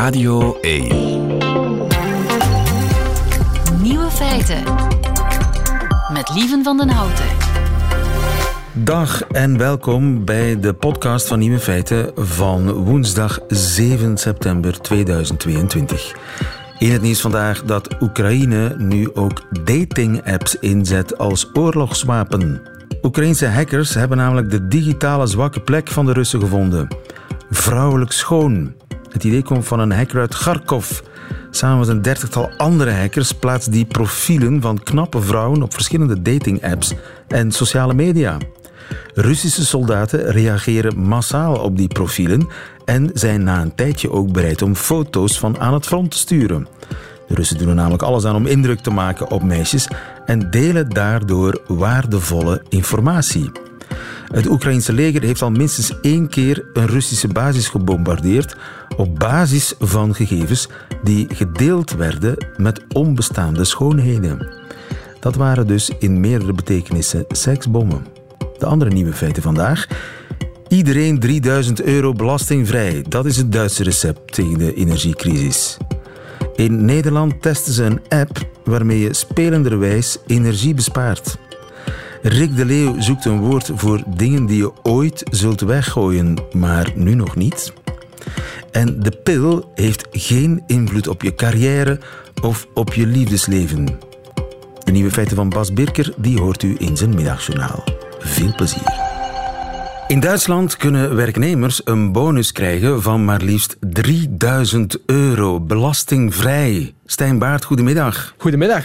Radio 1. Nieuwe feiten. Met Lieven van den Houten. Dag en welkom bij de podcast van Nieuwe Feiten van woensdag 7 september 2022. In het nieuws vandaag dat Oekraïne nu ook dating-apps inzet als oorlogswapen. Oekraïnse hackers hebben namelijk de digitale zwakke plek van de Russen gevonden. Vrouwelijk schoon. Het idee komt van een hacker uit Kharkov. Samen met een dertigtal andere hackers plaatst die profielen van knappe vrouwen op verschillende dating-apps en sociale media. Russische soldaten reageren massaal op die profielen en zijn na een tijdje ook bereid om foto's van aan het front te sturen. De Russen doen er namelijk alles aan om indruk te maken op meisjes en delen daardoor waardevolle informatie. Het Oekraïnse leger heeft al minstens één keer een Russische basis gebombardeerd op basis van gegevens die gedeeld werden met onbestaande schoonheden. Dat waren dus in meerdere betekenissen seksbommen. De andere nieuwe feiten vandaag. Iedereen 3000 euro belastingvrij. Dat is het Duitse recept tegen de energiecrisis. In Nederland testen ze een app waarmee je spelenderwijs energie bespaart. Rick de Leeuw zoekt een woord voor dingen die je ooit zult weggooien, maar nu nog niet. En de pil heeft geen invloed op je carrière of op je liefdesleven. De nieuwe feiten van Bas Birker die hoort u in zijn middagjournaal. Veel plezier. In Duitsland kunnen werknemers een bonus krijgen van maar liefst 3000 euro belastingvrij. Stijn Baart, goedemiddag. Goedemiddag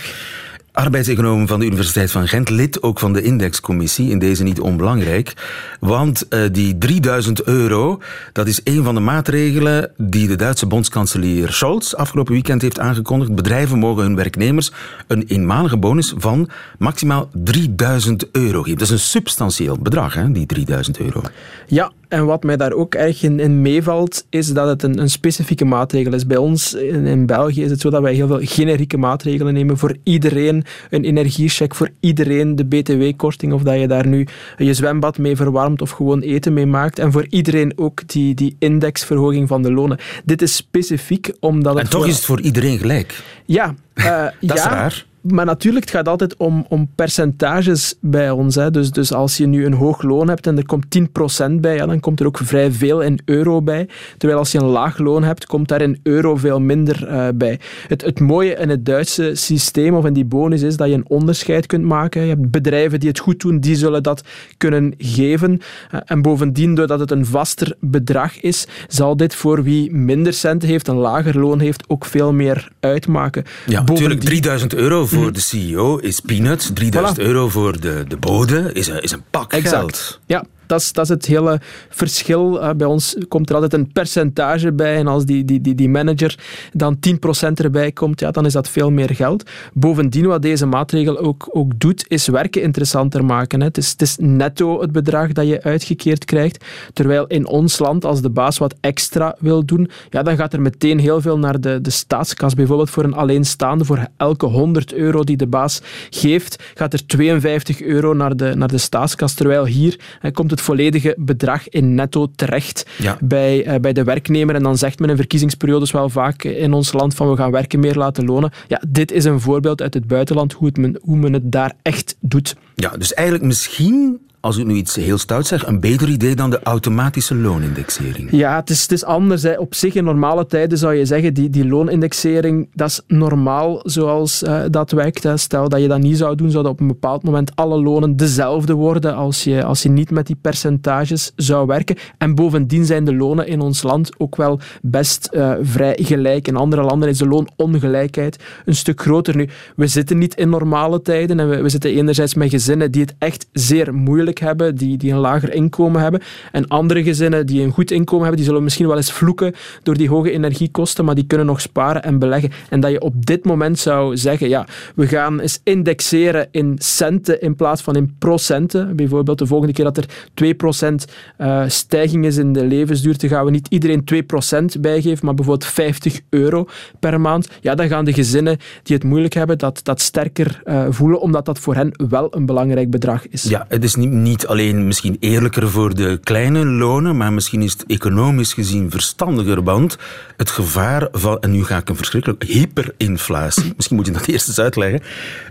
arbeidseconoom van de Universiteit van Gent, lid ook van de indexcommissie, in deze niet onbelangrijk. Want uh, die 3000 euro, dat is een van de maatregelen die de Duitse bondskanselier Scholz afgelopen weekend heeft aangekondigd. Bedrijven mogen hun werknemers een eenmalige bonus van maximaal 3000 euro geven. Dat is een substantieel bedrag, hè, die 3000 euro. Ja, en wat mij daar ook erg in, in meevalt, is dat het een, een, specifieke maatregel is. Bij ons in, in, België is het zo dat wij heel veel generieke maatregelen nemen voor iedereen. Een energiecheck voor iedereen, de btw-korting, of dat je daar nu je zwembad mee verwarmt of gewoon eten mee maakt. En voor iedereen ook die, die indexverhoging van de lonen. Dit is specifiek omdat het... En toch is het voor iedereen gelijk. Ja. Uh, dat ja, is raar maar natuurlijk, het gaat altijd om, om percentages bij ons. Hè. Dus, dus als je nu een hoog loon hebt en er komt 10% bij, ja, dan komt er ook vrij veel in euro bij. Terwijl als je een laag loon hebt, komt daar in euro veel minder uh, bij. Het, het mooie in het Duitse systeem of in die bonus is dat je een onderscheid kunt maken. Je hebt bedrijven die het goed doen, die zullen dat kunnen geven. Uh, en bovendien, doordat het een vaster bedrag is, zal dit voor wie minder centen heeft, een lager loon heeft, ook veel meer uitmaken. Ja, natuurlijk 3000 euro voor de CEO is peanuts. 3000 euro voor de, de bode is een, is een pak exact. geld. Ja, dat is, dat het hele verschil. Bij ons komt er altijd een percentage bij. En als die, die, die, die manager dan 10% erbij komt, ja, dan is dat veel meer geld. Bovendien, wat deze maatregel ook, ook doet, is werken interessanter maken. Hè. Het, is, het is netto het bedrag dat je uitgekeerd krijgt. Terwijl in ons land, als de baas wat extra wil doen, ja, dan gaat er meteen heel veel naar de, de staatskas. Bijvoorbeeld voor een alleenstaande, voor elke 100 euro die de baas geeft, gaat er 52 euro naar de, naar de staatskas. Terwijl hier hè, komt het volledige bedrag in netto terecht ja. bij, uh, bij de werknemer. En dan zegt men in verkiezingsperiodes wel vaak in ons land van we gaan werken meer laten lonen. Ja, dit is een voorbeeld uit het buitenland hoe, het men, hoe men het daar echt doet. Ja, dus eigenlijk misschien als ik nu iets heel stout zeg, een beter idee dan de automatische loonindexering. Ja, het is, het is anders. Op zich, in normale tijden zou je zeggen, die, die loonindexering, dat is normaal zoals uh, dat werkt. Hè. Stel dat je dat niet zou doen, zouden op een bepaald moment alle lonen dezelfde worden als je, als je niet met die percentages zou werken. En bovendien zijn de lonen in ons land ook wel best uh, vrij gelijk. In andere landen is de loonongelijkheid een stuk groter. Nu, we zitten niet in normale tijden en we, we zitten enerzijds met gezinnen die het echt zeer moeilijk hebben, die, die een lager inkomen hebben. En andere gezinnen die een goed inkomen hebben, die zullen misschien wel eens vloeken door die hoge energiekosten, maar die kunnen nog sparen en beleggen. En dat je op dit moment zou zeggen, ja, we gaan eens indexeren in centen in plaats van in procenten. Bijvoorbeeld de volgende keer dat er 2% uh, stijging is in de levensduur, dan gaan we niet iedereen 2% bijgeven, maar bijvoorbeeld 50 euro per maand. Ja, dan gaan de gezinnen die het moeilijk hebben, dat, dat sterker uh, voelen, omdat dat voor hen wel een belangrijk bedrag is. Ja, het is niet niet alleen misschien eerlijker voor de kleine lonen, maar misschien is het economisch gezien verstandiger, want het gevaar van, en nu ga ik een verschrikkelijk, hyperinflatie, misschien moet je dat eerst eens uitleggen,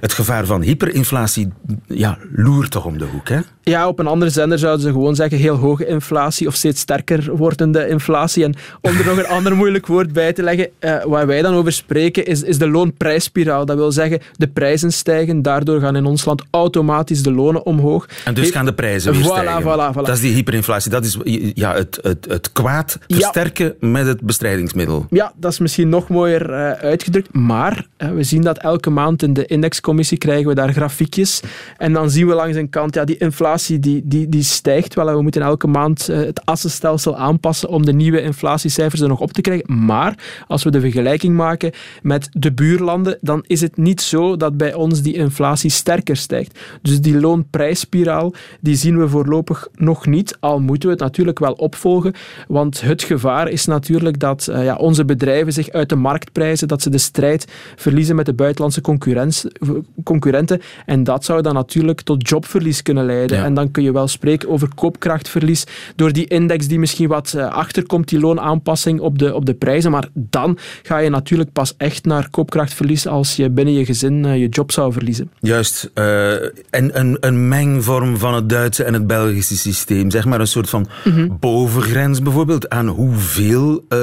het gevaar van hyperinflatie ja, loert toch om de hoek, hè? Ja, op een andere zender zouden ze gewoon zeggen heel hoge inflatie of steeds sterker wordende inflatie. En om er nog een ander moeilijk woord bij te leggen, uh, waar wij dan over spreken, is, is de loonprijsspiraal. Dat wil zeggen, de prijzen stijgen, daardoor gaan in ons land automatisch de lonen omhoog. En dus gaan de prijzen weer voilà, stijgen. Voilà, voilà. Dat is die hyperinflatie. Dat is ja, het, het, het kwaad versterken met het bestrijdingsmiddel. Ja, dat is misschien nog mooier uh, uitgedrukt. Maar uh, we zien dat elke maand in de indexcommissie krijgen we daar grafiekjes. En dan zien we langs een kant, ja, die inflatie die, die, die stijgt wel. En we moeten elke maand uh, het assenstelsel aanpassen om de nieuwe inflatiecijfers er nog op te krijgen. Maar als we de vergelijking maken met de buurlanden, dan is het niet zo dat bij ons die inflatie sterker stijgt. Dus die loonprijsspiraal, die zien we voorlopig nog niet, al moeten we het natuurlijk wel opvolgen, want het gevaar is natuurlijk dat uh, ja, onze bedrijven zich uit de markt prijzen, dat ze de strijd verliezen met de buitenlandse concurrenten en dat zou dan natuurlijk tot jobverlies kunnen leiden. Ja. En dan kun je wel spreken over koopkrachtverlies door die index die misschien wat uh, achterkomt, die loonaanpassing op de, op de prijzen, maar dan ga je natuurlijk pas echt naar koopkrachtverlies als je binnen je gezin uh, je job zou verliezen. Juist. Uh, en een, een mengvorm van het Duitse en het Belgische systeem. Zeg maar een soort van mm -hmm. bovengrens bijvoorbeeld aan hoeveel uh,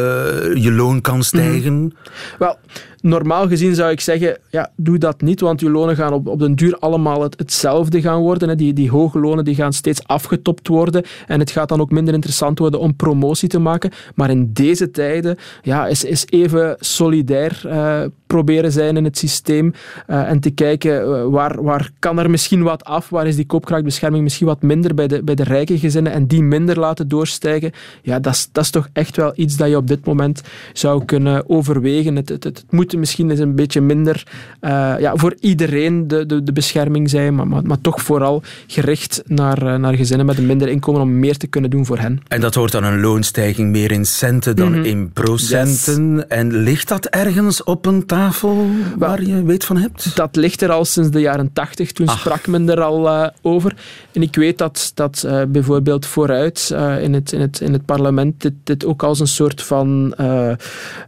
je loon kan stijgen. Mm -hmm. Wel, normaal gezien zou ik zeggen, ja, doe dat niet, want je lonen gaan op, op den duur allemaal het, hetzelfde gaan worden. Hè. Die, die hoge lonen die gaan steeds afgetopt worden en het gaat dan ook minder interessant worden om promotie te maken. Maar in deze tijden ja, is, is even solidair uh, proberen zijn in het systeem uh, en te kijken uh, waar, waar kan er misschien wat af, waar is die koopkrachtbescherming misschien wat minder bij de, bij de rijke gezinnen en die minder laten doorstijgen. Ja, dat is, dat is toch echt wel iets dat je op dit moment zou kunnen overwegen. Het, het, het moet misschien eens een beetje minder uh, ja, voor iedereen de, de, de bescherming zijn, maar, maar, maar toch vooral gericht naar, naar gezinnen met een minder inkomen om meer te kunnen doen voor hen. En dat hoort dan een loonstijging meer in centen dan mm-hmm. in procenten. Yes. En ligt dat ergens op een tafel waar je weet van hebt? Dat ligt er al sinds de jaren tachtig. Toen Ach. sprak men er al uh, over. En ik weet dat, dat bijvoorbeeld vooruit in, het, in, het, in het parlement dit, dit ook als een soort van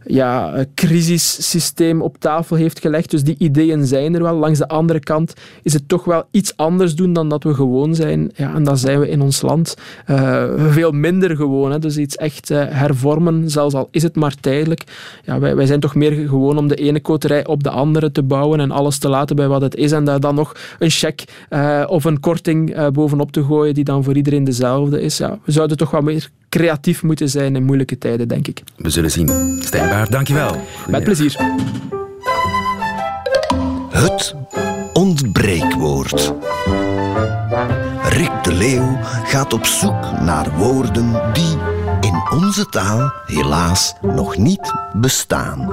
ja, crisissysteem op tafel heeft gelegd. Dus die ideeën zijn er wel. Langs de andere kant is het toch wel iets anders doen dan dat we gewoon zijn. Ja, en dat zijn we in ons land veel minder gewoon. Hè. Dus iets echt hervormen, zelfs al is het maar tijdelijk. Ja, wij, wij zijn toch meer gewoon om de ene koterij op de andere te bouwen en alles te laten bij wat het is. En daar dan nog een cheque uh, of een korting bovenop te gooien die dan voor iedereen dezelfde is. Ja, we zouden toch wat meer creatief moeten zijn in moeilijke tijden, denk ik. We zullen zien. Stijn Baart, dankjewel. Met plezier. Het ontbreekwoord. Rick de Leeuw gaat op zoek naar woorden die in onze taal helaas nog niet bestaan.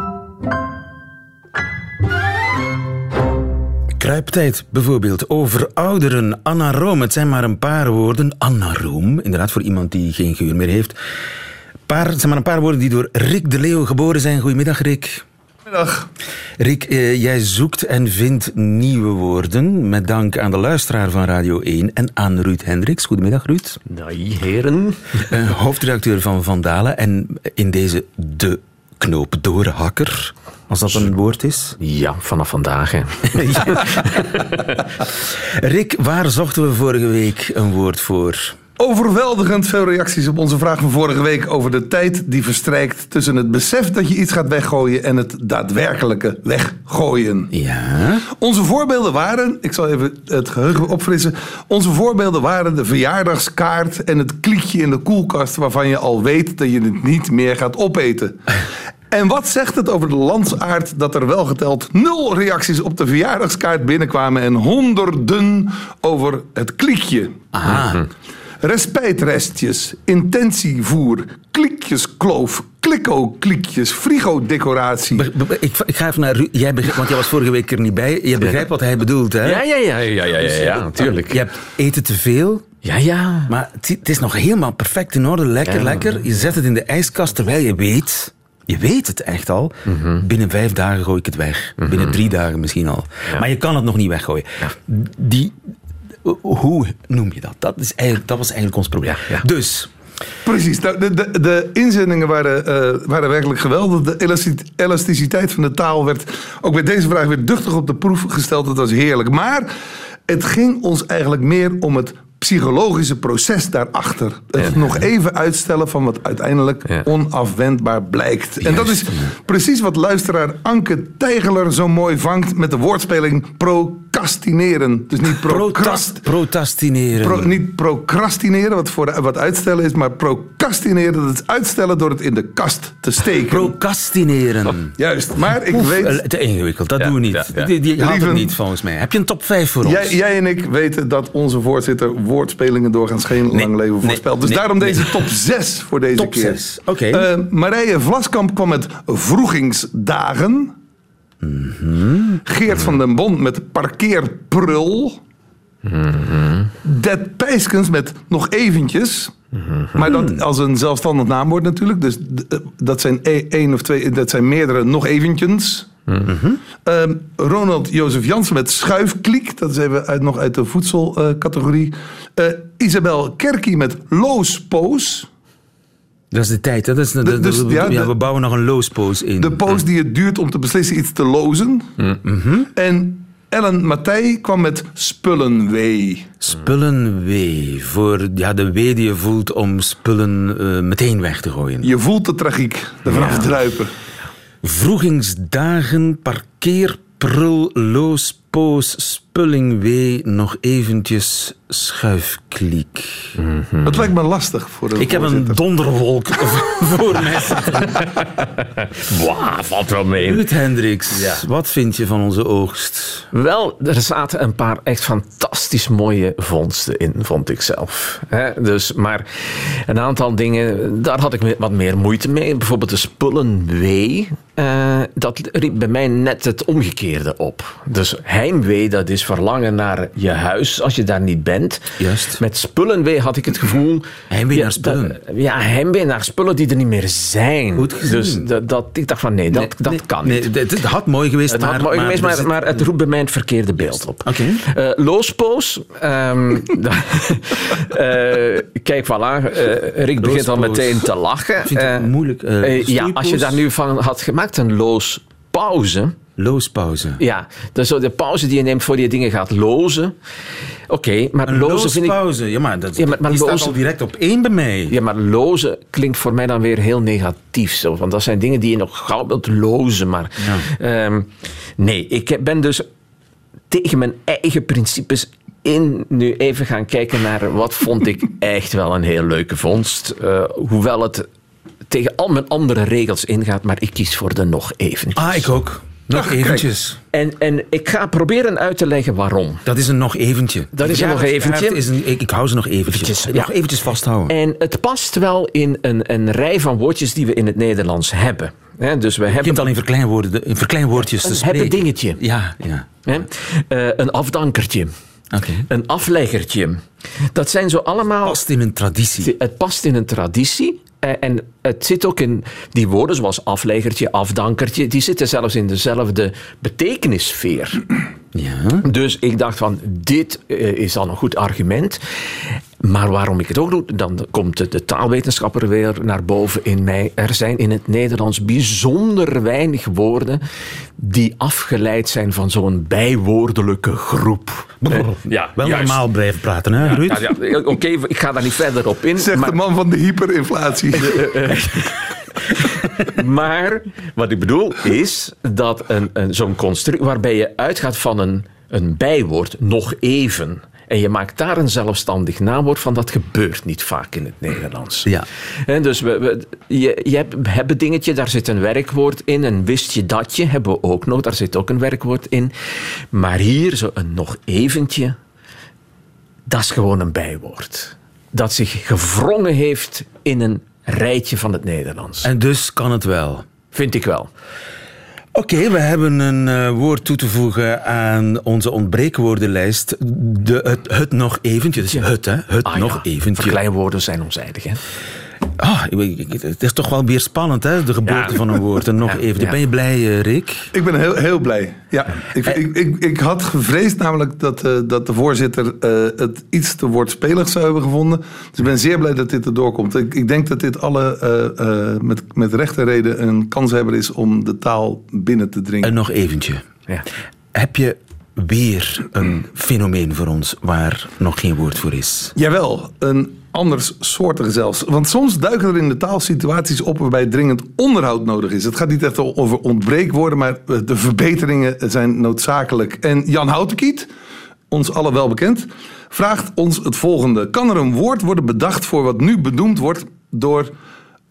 Kruiptijd bijvoorbeeld. Over ouderen, anaroom. Het zijn maar een paar woorden. Anaroom, inderdaad, voor iemand die geen geur meer heeft. Paar, het zijn maar een paar woorden die door Rick de Leeuw geboren zijn. Goedemiddag, Rick. Goedemiddag. Rick, eh, jij zoekt en vindt nieuwe woorden. Met dank aan de luisteraar van Radio 1 en aan Ruud Hendricks. Goedemiddag, Ruud. Nee, heren. Uh, hoofdredacteur van Vandalen. En in deze de knoop doorhakker. Als dat een woord is? Ja, vanaf vandaag. Hè. Rick, waar zochten we vorige week een woord voor? Overweldigend veel reacties op onze vraag van vorige week over de tijd die verstrijkt tussen het besef dat je iets gaat weggooien en het daadwerkelijke weggooien. Ja. Onze voorbeelden waren, ik zal even het geheugen opfrissen. Onze voorbeelden waren de verjaardagskaart en het kliekje in de koelkast waarvan je al weet dat je het niet meer gaat opeten. En wat zegt het over de landsaard dat er wel geteld nul reacties op de verjaardagskaart binnenkwamen en honderden over het kliekje? Aha. Respijtrestjes, intentievoer, klikjeskloof, klikko-klikjes, frigo-decoratie. Be be ik, ik, ga even naar Ru jij begrijpt, want jij was vorige week er niet bij. Je begrijpt wat hij bedoelt, hè? Ja, ja, ja, ja, ja, ja, ja natuurlijk. Je hebt eten te veel. Ja, ja. Maar het, het is nog helemaal perfect in orde. Lekker, ja. lekker. Je zet het in de ijskast terwijl je weet... Je weet het echt al. Mm -hmm. Binnen vijf dagen gooi ik het weg. Mm -hmm. Binnen drie dagen misschien al. Ja. Maar je kan het nog niet weggooien. Ja. Die, Hoe noem je dat? Dat, is eigenlijk, dat was eigenlijk ons probleem. Dus, Precies, nou, de, de, de inzendingen waren, eh, waren werkelijk geweldig. De elasti- elasticiteit van de taal werd ook bij deze vraag weer duchtig op de proef gesteld. Dat was heerlijk. Maar het ging ons eigenlijk meer om het psychologische proces daarachter. Het nog even uitstellen van wat uiteindelijk Ja. onafwendbaar blijkt. En dat is precies wat luisteraar Anke Tijgeler zo mooi vangt met de woordspeling procrastineren. Dus niet procrast, protast, protestineren. Pro- niet procrastineren, wat, voor, wat uitstellen is, maar procrastineren, dat is uitstellen door het in de kast te steken. Procrastineren. Juist, maar ik Oef, weet, eh, te ingewikkeld, dat Ja, doen we niet. Die, die het Lieven- niet volgens mij. Heb je een top 5 voor ons? jij, jij en ik weten dat onze voorzitter woordspelingen doorgaans geen lang leven nee, voorspelt. Dus nee, daarom deze top 6 voor deze Top keer. zes, oké. Eh, Marije Vlaskamp kwam met vroegingsdagen. Geert van den Bond met parkeerprul. Det Pijskens met nog eventjes. Maar dat als een zelfstandig naamwoord natuurlijk. Dus eh, dat zijn e- één of twee, dat zijn meerdere nog eventjes. Ehm, Ronald Jozef Jansen met schuifkliek. Dat is even uit, nog uit de voedselcategorie. Eh Isabel Kerkie met loospoos. Dat is de tijd. Dat is de, de- dus, de- ja, ja, we bouwen nog een loospoos in. De poos die het duurt om te beslissen iets te lozen. En Ellen Matthij kwam met spullenwee. Spullen W. Voor ja, de W die je voelt om spullen eh, meteen weg te gooien. Je voelt de tragiek ervan afdruipen. Vroegingsdagen, parkeerprul, loospoos, spulling W, nog eventjes schuifkliek. Dat lijkt me lastig voor de Ik heb een donderwolk voor mij zitten. Wauw, valt wel mee. Ruud Hendricks, Ja. wat vind je van onze oogst? Wel, er zaten een paar echt fantastisch mooie vondsten in, vond ik zelf. Hè, dus, maar een aantal dingen, daar had ik wat meer moeite mee. Bijvoorbeeld de spullenwee. eh dat riep bij mij net het omgekeerde op. Dus heimwee, dat is verlangen naar je huis als je daar niet bent. Juist. Met spullenwee had ik het gevoel... Heimwee ja, naar spullen. dat- ja, heimwee naar spullen die er niet meer zijn. Goed gezien. Dus dat, dat, ik dacht van nee, dat, dat kan niet. Nee, het, het had mooi geweest, Het maar... had mooi geweest, er maar, zit- maar het roept bij mij het verkeerde beeld op. Oké. Eh, loospoos. ehm, eh, kijk, voilà. eh, Rick begint al meteen te lachen. Ik vind het moeilijk. ja, als je daar nu van had gemaakt, een loospauze. Loospauze. Ja, dus de pauze die je neemt voor je dingen gaat lozen. Oké, maar Een lozen vind ik... loospauze. Ja, maar, dat, Ja, maar- maar die staat al direct op één bij mij. Ja, maar lozen klinkt voor mij dan weer heel negatief. Zo. Want dat zijn dingen die je nog gauw wilt lozen. Maar ehm, nee, ik ben dus tegen mijn eigen principes in nu even gaan kijken naar wat vond ik echt wel een heel leuke vondst. Eh, hoewel het tegen al mijn andere regels ingaat, maar ik kies voor de nog eventjes. Ah, ik ook. Nog Ach, kijk. eventjes. En, en ik ga proberen uit te leggen waarom. Dat is een nog eventje. Dat is een nog eventje. Is een, ik, ik hou ze nog eventjes. Eventjes, Nog ja. eventjes vasthouden. En het past wel in een, een rij van woordjes die we in het Nederlands hebben. Hè, dus we Je hebben begint al in, verkleinwoorden, in verkleinwoordjes te een spreken. hebben dingetje. Ja, ja. Eh, een afdankertje. Oké. Een afleggertje. Dat zijn zo allemaal... Past in een traditie. Het past in een traditie. Eh, En het zit ook in die woorden zoals afleggertje, afdankertje. Die zitten zelfs in dezelfde betekennissfeer. Ja. Dus ik dacht van, dit eh, is dan een goed argument. Maar waarom ik het ook doe, dan komt de, de taalwetenschapper weer naar boven in mij. Er zijn in het Nederlands bijzonder weinig woorden die afgeleid zijn van zo'n bijwoordelijke groep. Ja, Wel juist. normaal blijven praten, hè, Ruud? Ja, ja, Oké, ik ga daar niet verder op in. Zegt maar- de man van de hyperinflatie. Maar wat ik bedoel is dat een, een, zo'n construct waarbij je uitgaat van een, een bijwoord, nog even. En je maakt daar een zelfstandig naamwoord van, dat gebeurt niet vaak in het Nederlands. Ja. En dus we, we- je, je hebt, een dingetje, daar zit een werkwoord in. En wist je datje hebben we ook nog, daar zit ook een werkwoord in. Maar hier zo een nog eventje, dat is gewoon een bijwoord. Dat zich gewrongen heeft in een rijtje van het Nederlands. En dus kan het wel. Vind ik wel. Oké, we hebben een eh, woord toe te voegen aan onze ontbreekwoordenlijst. De, het, het nog eventje. Dus het, hè? Het Ah nog ja, eventje. Verkleinwoorden zijn onzijdig, hè? Ah, het is toch wel weer spannend, hè? De geboorte van een woord. En nog even, ben je blij, uh, Rick? Ik ben heel, heel blij. Ja, ik, ik, ik, ik had gevreesd namelijk dat, uh, dat de voorzitter uh, het iets te woordspelig zou hebben gevonden. Dus ik ben zeer blij dat dit erdoor komt. Ik, ik denk dat dit alle met, met rechte reden een kanshebber is om de taal binnen te dringen. En nog eventje. Ja. Heb je weer een fenomeen voor ons waar nog geen woord voor is? Jawel, een anders soortig zelfs. Want soms duiken er in de taal situaties op waarbij dringend onderhoud nodig is. Het gaat niet echt over ontbreekwoorden, maar de verbeteringen zijn noodzakelijk. En Jan Houtenkiet, ons allen wel bekend, vraagt ons het volgende. Kan er een woord worden bedacht voor wat nu bedoeld wordt door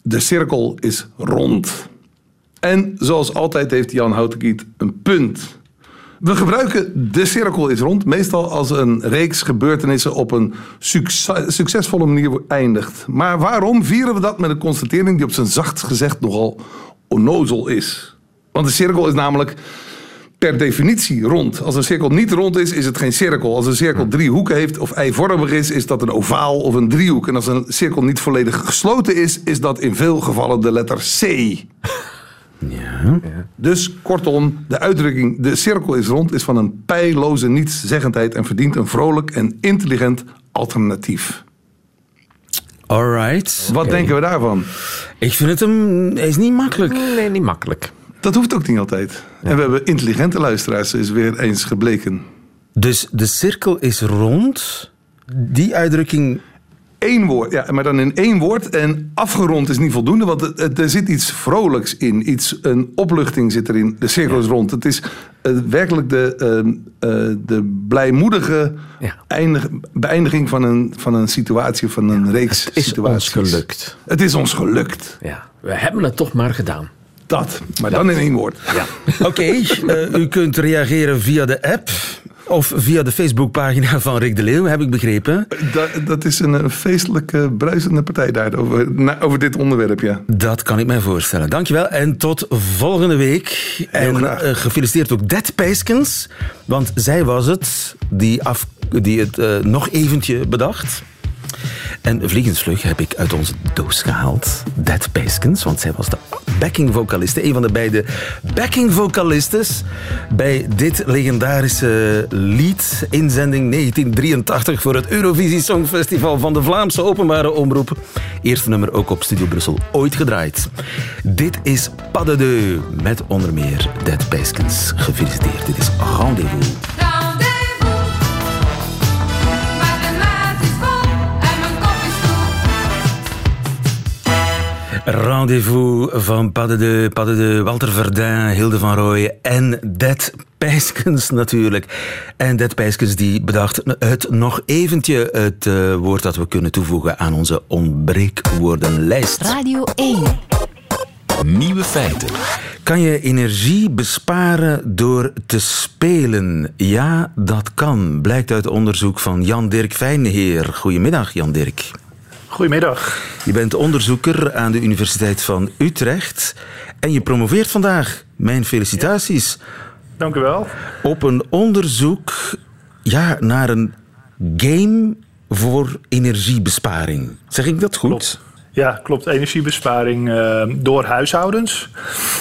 de cirkel is rond? En zoals altijd heeft Jan Houtenkiet een punt. We gebruiken de cirkel is rond meestal als een reeks gebeurtenissen op een succesvolle manier eindigt. Maar waarom vieren we dat met een constatering die op zijn zachtst gezegd nogal onnozel is? Want de cirkel is namelijk per definitie rond. Als een cirkel niet rond is, is het geen cirkel. Als een cirkel drie hoeken heeft of eivormig is, is dat een ovaal of een driehoek. En als een cirkel niet volledig gesloten is, is dat in veel gevallen de letter C. Ja. Dus kortom, de uitdrukking de cirkel is rond is van een pijloze nietszeggendheid en verdient een vrolijk en intelligent alternatief. Alright. Wat denken we daarvan? Ik vind het is niet makkelijk. Nee, niet makkelijk. Dat hoeft ook niet altijd. En we hebben intelligente luisteraars, is weer eens gebleken. Dus de cirkel is rond. Die uitdrukking één woord, ja, maar dan in één woord. En afgerond is niet voldoende, want er zit iets vrolijks in. Iets, een opluchting zit erin. De cirkel is rond. Het is uh, werkelijk de, uh, uh, de blijmoedige ja. eindig, beëindiging van een, van een situatie, van een ja, reeks het is situaties. ons gelukt. Het is ons gelukt. Ja, we hebben het toch maar gedaan. Dat, maar dan in één woord. Ja. Oké, okay, u kunt reageren via de app. Of via de Facebookpagina van Rick de Leeuw, heb ik begrepen. Dat, dat is een feestelijke, bruisende partij daar over, over dit onderwerp, ja. Dat kan ik mij voorstellen. Dankjewel en tot volgende week. en uh, gefeliciteerd ook Det Pijskens, want zij was het die, af, die het uh, nog eventje bedacht. En vliegensvlug heb ik uit onze doos gehaald. Dead Paiskens, want zij was de backing vocaliste. Een van de beide backing vocalistes bij dit legendarische lied. Inzending 1983 voor het Eurovisie Songfestival van de Vlaamse Openbare Omroep. Eerste nummer ook op Studio Brussel ooit gedraaid. Dit is Pas de Deux met onder meer Dead Paiskens. Gefeliciteerd, dit is Rendezvous. Rendezvous van Padde de, Padde de Walter Verdun, Hilde van Rooyen en Det Pijskens natuurlijk. En Det Pijskens die bedacht het nog eventje het uh, woord dat we kunnen toevoegen aan onze ontbreekwoordenlijst. Radio 1. Nieuwe feiten. Kan je energie besparen door te spelen? Ja, dat kan. Blijkt uit onderzoek van Jan-Dirk Fijnheer. Goedemiddag, Jan-Dirk. Goedemiddag. Je bent onderzoeker aan de Universiteit van Utrecht en je promoveert vandaag. Mijn felicitaties. Ja. Dank u wel. Op een onderzoek ja, naar een game voor energiebesparing. Zeg ik dat goed? Klopt. Ja, klopt. Energiebesparing uh, door huishoudens.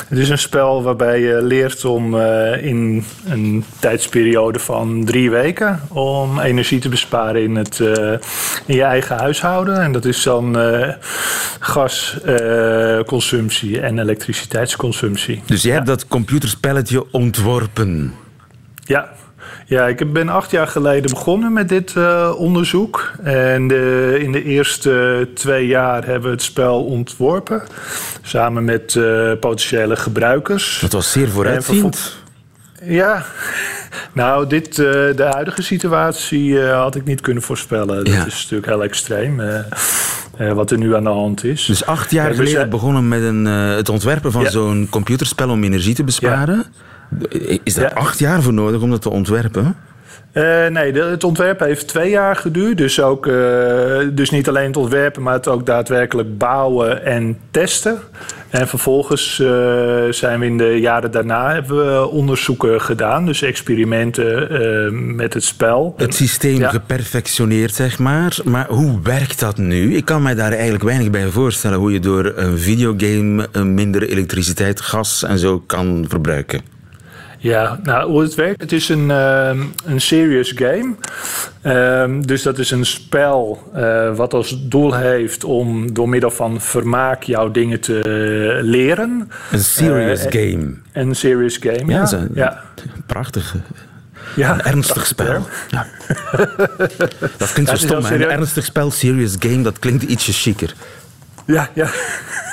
Het is een spel waarbij je leert om uh, in een tijdsperiode van drie weken om energie te besparen in, het, uh, in je eigen huishouden. En dat is dan gasconsumptie en elektriciteitsconsumptie. Dus ja. hebt dat computerspelletje ontworpen? Ja, ja, ik ben acht jaar geleden begonnen met dit uh, onderzoek. En de, in de eerste twee jaar hebben we het spel ontworpen. Samen met uh, potentiële gebruikers. Dat was zeer vooruitziend. Ja, nou, dit, uh, de huidige situatie had ik niet kunnen voorspellen. Dat is natuurlijk heel extreem. wat er nu aan de hand is. Dus acht jaar geleden zijn... begonnen met een, het ontwerpen van ja. zo'n computerspel om energie te besparen. Is daar ja. acht jaar voor nodig om dat te ontwerpen? Uh, nee, het ontwerp heeft twee jaar geduurd. Dus, ook, uh, dus niet alleen het ontwerpen, maar het ook daadwerkelijk bouwen en testen. En vervolgens uh, zijn we in de jaren daarna hebben we onderzoeken gedaan. Dus experimenten met het spel. Het systeem ja. geperfectioneerd, zeg maar. Maar hoe werkt dat nu? Ik kan mij daar eigenlijk weinig bij voorstellen. Hoe je door een videogame minder elektriciteit, gas en zo kan verbruiken. Ja, nou, hoe het werkt, het is een, uh, een serious game. Uh, dus dat is een spel uh, wat als doel heeft om door middel van vermaak jouw dingen te leren. Een serious game. Een serious game, ja. ja. Een, ja. Prachtig. Ja, een ernstig spel. Ja. dat klinkt zo stom, Een ernstig spel, serious game, dat klinkt ietsje chiquer. Ja, ja.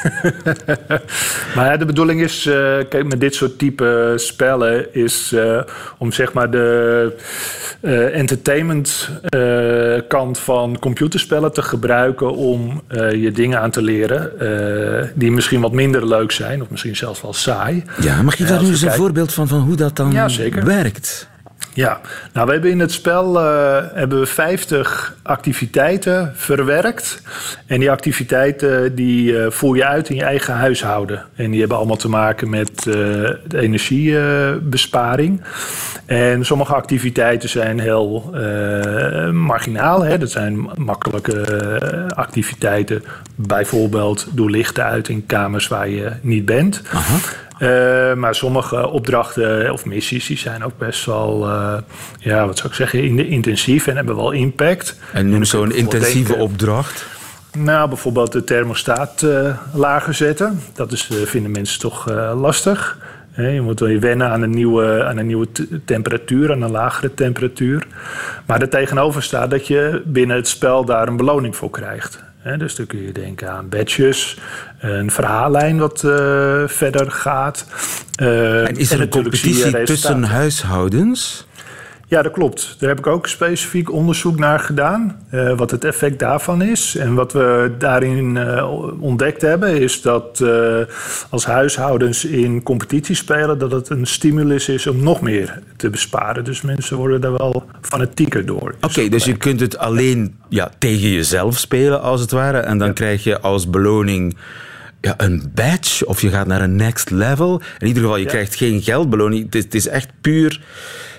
maar ja, de bedoeling is, uh, kijk, met dit soort type spellen is uh, om zeg maar de uh, entertainment kant van computerspellen te gebruiken om je dingen aan te leren die misschien wat minder leuk zijn of misschien zelfs wel saai. Ja, mag je daar nu eens een voorbeeld van, van hoe dat dan ja, werkt? Ja, nou we hebben in het spel uh, hebben we 50 activiteiten verwerkt. En die activiteiten die uh, voer je uit in je eigen huishouden. En die hebben allemaal te maken met de energiebesparing. En sommige activiteiten zijn heel marginaal. Hè? Dat zijn makkelijke activiteiten. Bijvoorbeeld doe lichten uit in kamers waar je niet bent. Aha. Uh, maar sommige opdrachten of missies die zijn ook best wel, uh, ja, wat zou ik zeggen, intensief en hebben wel impact. En noem zo'n intensieve denken, opdracht? Nou, bijvoorbeeld de thermostaat uh, lager zetten. Dat is, vinden mensen toch lastig. Je moet weer wennen aan een, nieuwe, aan een nieuwe temperatuur, aan een lagere temperatuur. Maar er tegenover staat dat je binnen het spel daar een beloning voor krijgt. Dus dan kun je denken aan badges, een verhaallijn wat uh, verder gaat. Uh, en is er en een competitie tussen huishoudens? Ja, dat klopt. Daar heb ik ook specifiek onderzoek naar gedaan. Uh, wat het effect daarvan is. En wat we daarin uh, ontdekt hebben, is dat uh, als huishoudens in competitie spelen, dat het een stimulus is om nog meer te besparen. Dus mensen worden daar wel fanatieker door. Oké, okay, dus je kunt het alleen ja, tegen jezelf spelen, als het ware. En dan ja. krijg je als beloning ja, een badge of je gaat naar een next level. In ieder geval, je ja. krijgt geen geldbeloning. Het is, het is echt puur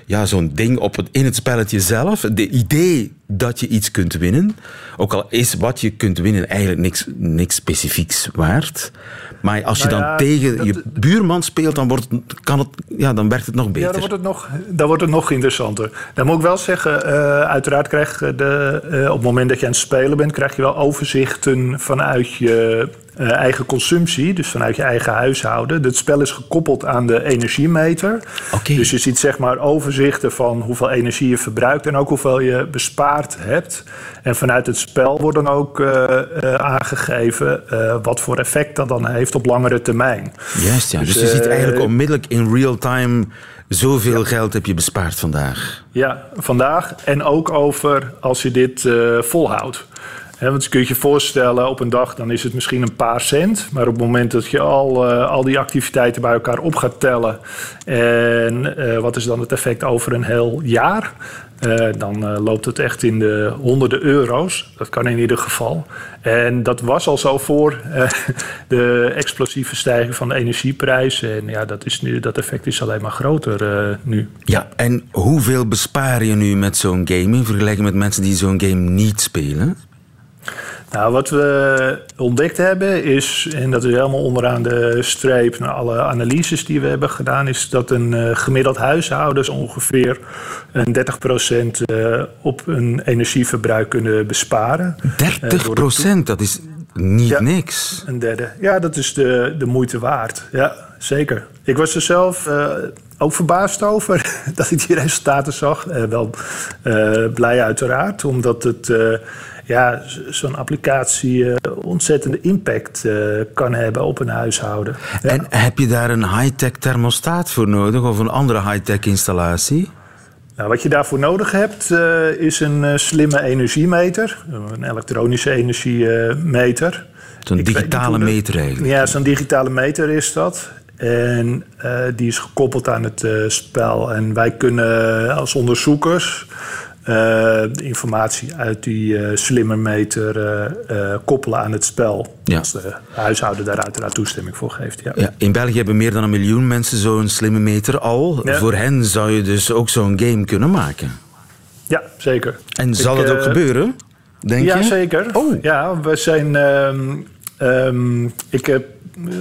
ja, zo'n ding op het, in het spelletje zelf. De idee dat je iets kunt winnen, ook al is wat je kunt winnen eigenlijk niks, niks specifieks waard. Maar als je nou ja, dan tegen dat, je buurman speelt, dan, wordt kan het, ja, dan werkt het nog beter. Ja, dan wordt het nog, dan wordt het nog interessanter. Dan moet ik wel zeggen, uh, uiteraard krijg je de, uh, op het moment dat je aan het spelen bent, krijg je wel overzichten vanuit je uh, eigen consumptie, dus vanuit je eigen huishouden. Het spel is gekoppeld aan de energiemeter. Okay. Dus je ziet zeg maar overzichten van hoeveel energie je verbruikt en ook hoeveel je hebt. En vanuit het spel wordt dan ook uh, uh, aangegeven wat voor effect dat dan heeft op langere termijn. Juist, ja. Dus, dus je ziet eigenlijk onmiddellijk in real time zoveel ja. geld heb je bespaard vandaag. Ja, vandaag. En ook over als je dit volhoudt. He, want je kunt je voorstellen, op een dag dan is het misschien een paar cent. Maar op het moment dat je al, uh, al die activiteiten bij elkaar op gaat tellen. En uh, wat is dan het effect over een heel jaar? Uh, dan loopt het echt in de honderden euro's. Dat kan in ieder geval. En dat was al zo voor de explosieve stijging van de energieprijzen. En ja, dat, is nu, dat effect is alleen maar groter nu. Ja, en hoeveel bespaar je nu met zo'n game in vergelijking met mensen die zo'n game niet spelen? Nou, wat we ontdekt hebben is, en dat is helemaal onderaan de streep naar alle analyses die we hebben gedaan, is dat een uh, gemiddeld huishoudens ongeveer een 30% uh, op hun energieverbruik kunnen besparen. 30%? Uh, dat is niet ja, niks. Een derde. Ja, dat is de, de moeite waard. Ja, zeker. Ik was er zelf ook verbaasd over dat ik die resultaten zag. Wel blij uiteraard, omdat het ja, zo'n applicatie uh, ontzettende impact uh, kan hebben op een huishouden. Ja. En heb je daar een high-tech thermostaat voor nodig of een andere high-tech installatie? Nou, wat je daarvoor nodig hebt uh, is een slimme energiemeter, een elektronische energiemeter. Zo'n digitale meter eigenlijk. Ja, zo'n digitale meter is dat. En eh, die is gekoppeld aan het eh, spel. En wij kunnen als onderzoekers eh, de informatie uit die uh, slimmermeter koppelen aan het spel. Ja. Als de huishouden daar uiteraard toestemming voor geeft. Ja. Ja, in België hebben meer dan een miljoen mensen zo'n slimme meter al. Ja. Voor hen zou je dus ook zo'n game kunnen maken. Ja, zeker. En zal Ik, dat ook eh, gebeuren? Denk ja, je? zeker. Oh. Ja, we zijn. ehm, ehm, ik heb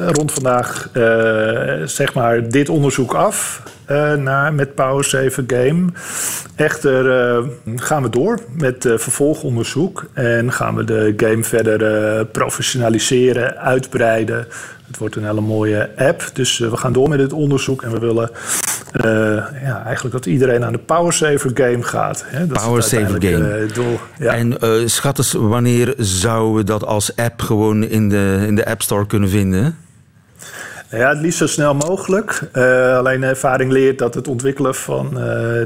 rond vandaag eh, zeg maar dit onderzoek af eh, naar, met Power Saver Game. Echter eh, gaan we door met eh, vervolgonderzoek en gaan we de game verder professionaliseren, uitbreiden. Het wordt een hele mooie app, dus we gaan door met dit onderzoek en we willen ja, eigenlijk dat iedereen aan de Power Saver Game gaat. Hè? Dat Power het Saver Game. doel. Ja. En schat eens, wanneer zouden we dat als app gewoon in de, in de App Store kunnen vinden? Ja, het liefst zo snel mogelijk. Eh, alleen ervaring leert dat het ontwikkelen van eh,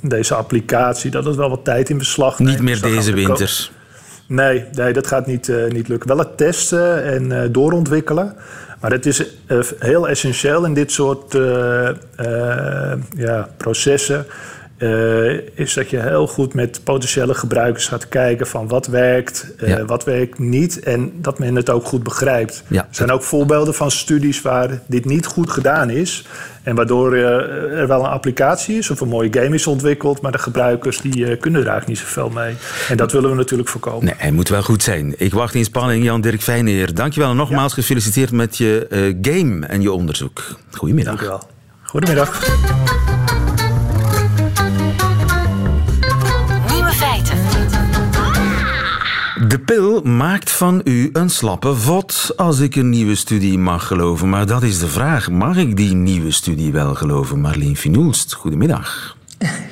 deze applicatie... dat het wel wat tijd in beslag neemt. Niet meer Dus deze winter. Nee, nee, dat gaat niet, eh, niet lukken. Wel het testen en doorontwikkelen. Maar het is heel essentieel in dit soort ja, processen. Eh, is dat je heel goed met potentiële gebruikers gaat kijken van wat werkt, eh, Ja. wat werkt niet. En dat men het ook goed begrijpt. Ja. Er zijn ook voorbeelden van studies waar dit niet goed gedaan is. En waardoor eh, er wel een applicatie is of een mooie game is ontwikkeld. Maar de gebruikers die, kunnen er eigenlijk niet zoveel mee. En dat willen we natuurlijk voorkomen. Nee, hij moet wel goed zijn. Ik wacht in spanning, Jan-Dirk Fijneer. Dankjewel en nogmaals gefeliciteerd met je game en je onderzoek. Goedemiddag. Dank u wel. Goedemiddag. De pil maakt van u een slappe vod, als ik een nieuwe studie mag geloven. Maar dat is de vraag. Mag ik die nieuwe studie wel geloven? Marleen Finoelst, goedemiddag.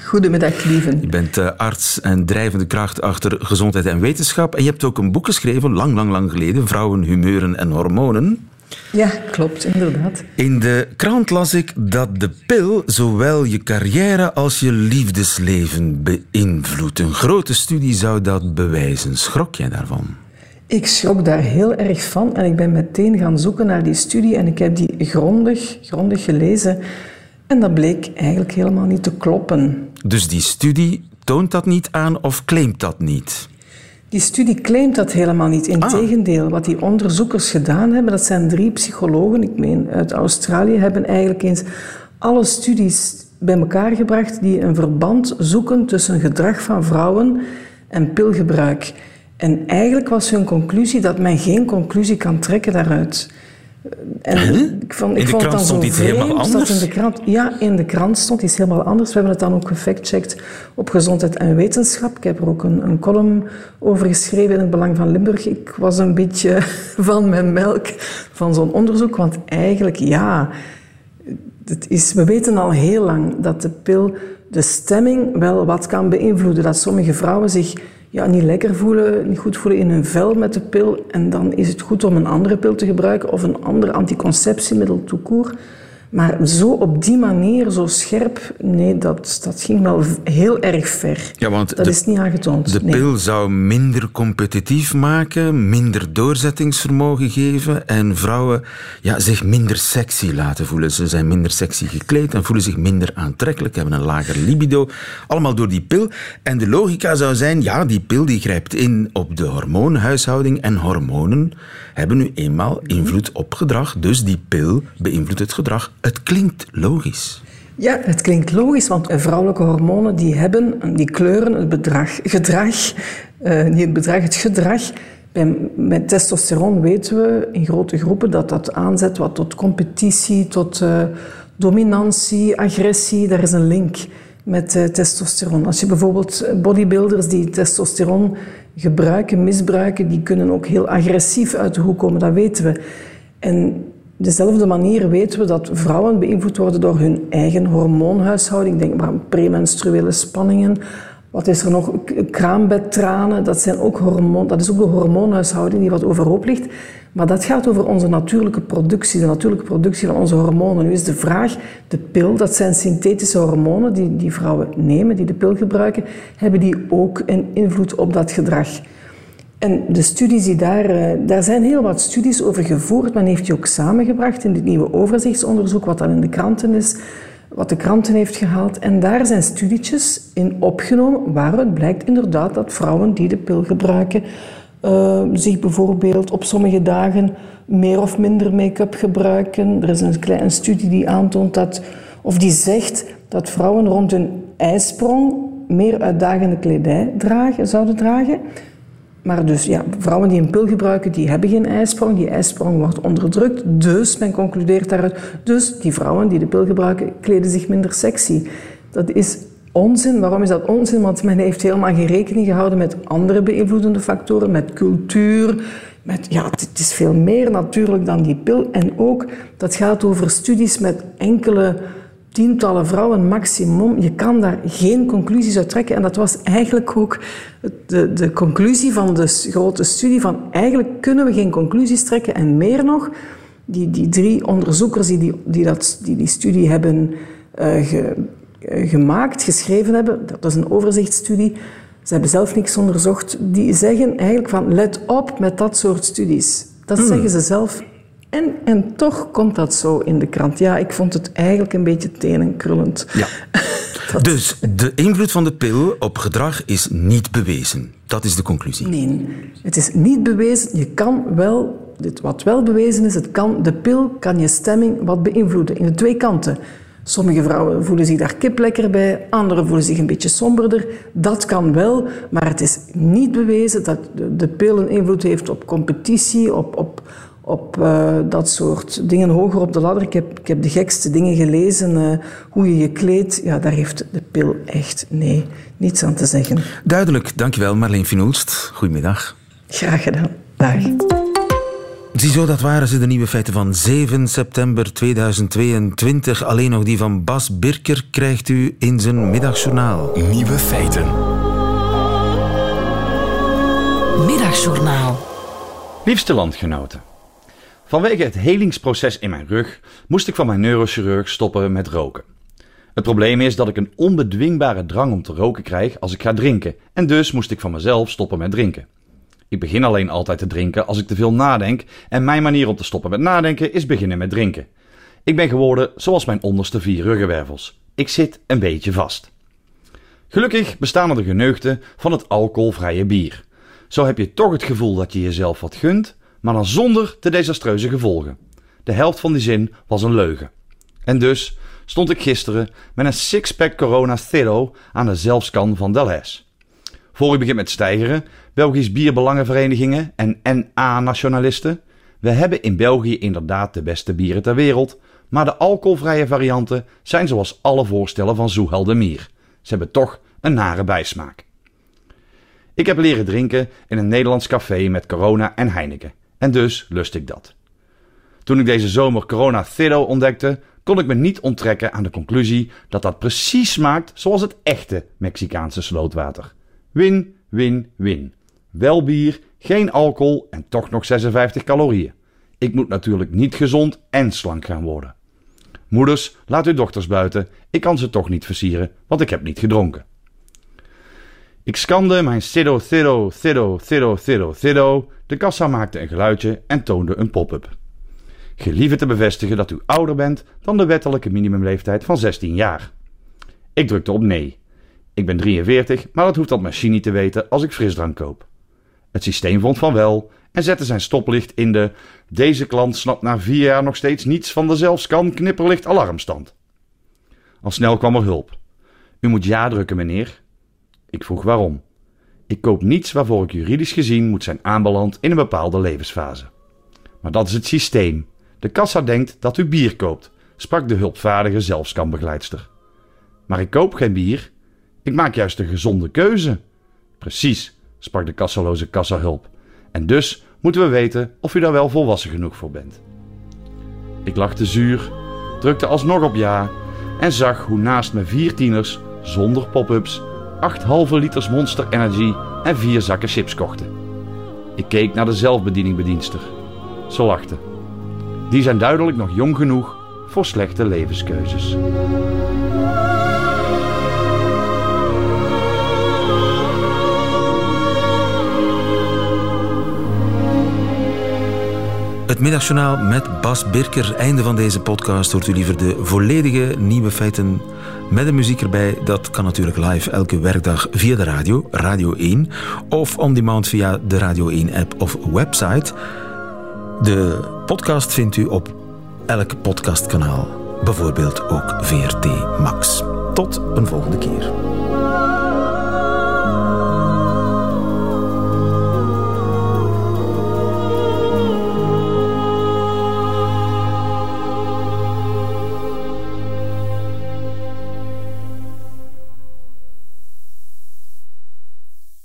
Goedemiddag, lieven. Je bent eh, arts en drijvende kracht achter gezondheid en wetenschap. En je hebt ook een boek geschreven, lang, lang, lang geleden, Vrouwen, Humeuren en Hormonen. Ja, klopt, inderdaad. In de krant las ik dat de pil zowel je carrière als je liefdesleven beïnvloedt. Een grote studie zou dat bewijzen. Schrok jij daarvan? Ik schrok daar heel erg van en ik ben meteen gaan zoeken naar die studie en ik heb die grondig, grondig gelezen. En dat bleek eigenlijk helemaal niet te kloppen. Dus die studie toont dat niet aan of claimt dat niet? Die studie claimt dat helemaal niet. Integendeel, wat die onderzoekers gedaan hebben, dat zijn drie psychologen, ik meen uit Australië, hebben eigenlijk eens alle studies bij elkaar gebracht die een verband zoeken tussen gedrag van vrouwen en pilgebruik. En eigenlijk was hun conclusie dat men geen conclusie kan trekken daaruit. En ik vond, ik In de vond krant het dan zo stond iets helemaal anders? in de krant, ja, in de krant stond iets helemaal anders. We hebben het dan ook gefactcheckt op gezondheid en wetenschap. Ik heb er ook een, een column over geschreven in het Belang van Limburg. Ik was een beetje van mijn melk van zo'n onderzoek, want eigenlijk, ja, het is, we weten al heel lang dat de pil de stemming wel wat kan beïnvloeden. Dat sommige vrouwen zich ja, niet lekker voelen, niet goed voelen in hun vel met de pil. En dan is het goed om een andere pil te gebruiken of een ander anticonceptiemiddel toekoer. Maar zo op die manier, zo scherp, nee, dat, dat ging wel heel erg ver. Ja, want dat de- is niet aangetoond. De nee. pil zou minder competitief maken, minder doorzettingsvermogen geven en vrouwen ja, zich minder sexy laten voelen. Ze zijn minder sexy gekleed en voelen zich minder aantrekkelijk, hebben een lager libido. Allemaal door die pil. En de logica zou zijn, ja, die pil die grijpt in op de hormoonhuishouding en hormonen hebben nu eenmaal invloed op gedrag. Dus die pil beïnvloedt het gedrag. Het klinkt logisch. Ja, het klinkt logisch, want vrouwelijke hormonen die hebben, die kleuren het bedrag, gedrag, eh, niet het bedrag, het gedrag. Bij, met testosteron weten we in grote groepen dat dat aanzet wat tot competitie, tot eh, dominantie, agressie. Daar is een link met eh, testosteron. Als je bijvoorbeeld bodybuilders die testosteron gebruiken, misbruiken, die kunnen ook heel agressief uit de hoek komen, dat weten we. En dezelfde manier weten we dat vrouwen beïnvloed worden door hun eigen hormoonhuishouding. Denk maar aan premenstruele spanningen. Wat is er nog? Kraambedtranen, dat, zijn ook hormoon, dat is ook de hormoonhuishouding die wat overhoop ligt. Maar dat gaat over onze natuurlijke productie, de natuurlijke productie van onze hormonen. Nu is de vraag, de pil, dat zijn synthetische hormonen die, die vrouwen nemen, die de pil gebruiken, hebben die ook een invloed op dat gedrag? En de studies die daar, eh, daar zijn heel wat studies over gevoerd. Men heeft die ook samengebracht in dit nieuwe overzichtsonderzoek, wat dan in de kranten is, wat de kranten heeft gehaald. En daar zijn studietjes in opgenomen waaruit blijkt inderdaad dat vrouwen die de pil gebruiken, uh, zich bijvoorbeeld op sommige dagen meer of minder make-up gebruiken. Er is een kleine studie die aantoont dat, of die zegt dat vrouwen rond hun ijsprong meer uitdagende kledij dragen, zouden dragen. Maar dus ja, vrouwen die een pil gebruiken, die hebben geen ijsprong. Die ijsprong wordt onderdrukt. Dus men concludeert daaruit, dus die vrouwen die de pil gebruiken, kleden zich minder sexy. Dat is onzin. Waarom is dat onzin? Want men heeft helemaal geen rekening gehouden met andere beïnvloedende factoren, met cultuur. Met, ja, het is veel meer natuurlijk dan die pil. En ook, dat gaat over studies met enkele tientallen vrouwen maximum. Je kan daar geen conclusies uit trekken. En dat was eigenlijk ook de, de conclusie van de grote studie. Van eigenlijk kunnen we geen conclusies trekken. En meer nog, die, die drie onderzoekers die die, die, dat, die, die studie hebben uh, gemaakt, geschreven hebben, dat is een overzichtsstudie, ze hebben zelf niks onderzocht, die zeggen eigenlijk van let op met dat soort studies. Dat hmm. zeggen ze zelf en, en toch komt dat zo in de krant. Ja, ik vond het eigenlijk een beetje tenenkrullend. Ja. Dus de invloed van de pil op gedrag is niet bewezen. Dat is de conclusie. Nee, het is niet bewezen. Je kan wel, dit, wat wel bewezen is, het kan, de pil kan je stemming wat beïnvloeden. In de twee kanten. Sommige vrouwen voelen zich daar kiplekker bij, anderen voelen zich een beetje somberder. Dat kan wel, maar het is niet bewezen dat de, de pil een invloed heeft op competitie, op, op, op uh, dat soort dingen hoger op de ladder. Ik heb, ik heb de gekste dingen gelezen. Uh, hoe je je kleedt, ja, daar heeft de pil echt nee, niets aan te zeggen. Duidelijk, dankjewel Marleen Finoelst. Goedemiddag. Graag gedaan. Dag. Ziezo, dat waren ze, de nieuwe feiten van 7 september 2022. Alleen nog die van Bas Birker krijgt u in zijn middagjournaal. Nieuwe feiten. Middagjournaal. Liefste landgenoten. Vanwege het helingsproces in mijn rug moest ik van mijn neurochirurg stoppen met roken. Het probleem is dat ik een onbedwingbare drang om te roken krijg als ik ga drinken en dus moest ik van mezelf stoppen met drinken. Ik begin alleen altijd te drinken als ik te veel nadenk en mijn manier om te stoppen met nadenken is beginnen met drinken. Ik ben geworden zoals mijn onderste vier ruggenwervels. Ik zit een beetje vast. Gelukkig bestaan er de geneugten van het alcoholvrije bier. Zo heb je toch het gevoel dat je jezelf wat gunt, maar dan zonder de desastreuze gevolgen. De helft van die zin was een leugen. En dus stond ik gisteren met een sixpack Corona Zero aan de zelfskan van Delhaize. Voor ik begin met stijgeren, Belgisch bierbelangenverenigingen en NA-nationalisten. We hebben in België inderdaad de beste bieren ter wereld, maar de alcoholvrije varianten zijn zoals alle voorstellen van Zoehel de. Ze hebben toch een nare bijsmaak. Ik heb leren drinken in een Nederlands café met Corona en Heineken. En dus lust ik dat. Toen ik deze zomer Corona Zero ontdekte, kon ik me niet onttrekken aan de conclusie dat dat precies smaakt zoals het echte Mexicaanse slootwater. Win, win, win. Wel bier, geen alcohol en toch nog 56 calorieën. Ik moet natuurlijk niet gezond en slank gaan worden. Moeders, laat uw dochters buiten. Ik kan ze toch niet versieren, want ik heb niet gedronken. Ik scande mijn Sido. De kassa maakte een geluidje en toonde een pop-up. Gelieve te bevestigen dat u ouder bent dan de wettelijke minimumleeftijd van 16 jaar. Ik drukte op nee. Ik ben 43, maar dat hoeft dat machine niet te weten als ik frisdrank koop. Het systeem vond van wel en zette zijn stoplicht in de deze klant snapt na vier jaar nog steeds niets van de zelfscan knipperlicht alarmstand. Al snel kwam er hulp. U moet ja drukken, meneer. Ik vroeg waarom. Ik koop niets waarvoor ik juridisch gezien moet zijn aanbeland in een bepaalde levensfase. Maar dat is het systeem. De kassa denkt dat u bier koopt, sprak de hulpvaardige zelfskanbegeleidster. Maar ik koop geen bier. Ik maak juist een gezonde keuze. Precies, sprak de kassaloze kassahulp. En dus moeten we weten of u daar wel volwassen genoeg voor bent. Ik lachte zuur, drukte alsnog op ja en zag hoe naast me vier tieners zonder pop-ups 8 halve liters Monster Energy en vier zakken chips kochten. Ik keek naar de zelfbedieningbedienster. Ze lachte. Die zijn duidelijk nog jong genoeg voor slechte levenskeuzes. Het middagjournaal met Bas Birker. Einde van deze podcast. Hoort u liever de volledige nieuwe feiten met de muziek erbij? Dat kan natuurlijk live elke werkdag via de radio, Radio 1. Of on demand via de Radio 1 app of website. De podcast vindt u op elk podcastkanaal. Bijvoorbeeld ook VRT Max. Tot een volgende keer.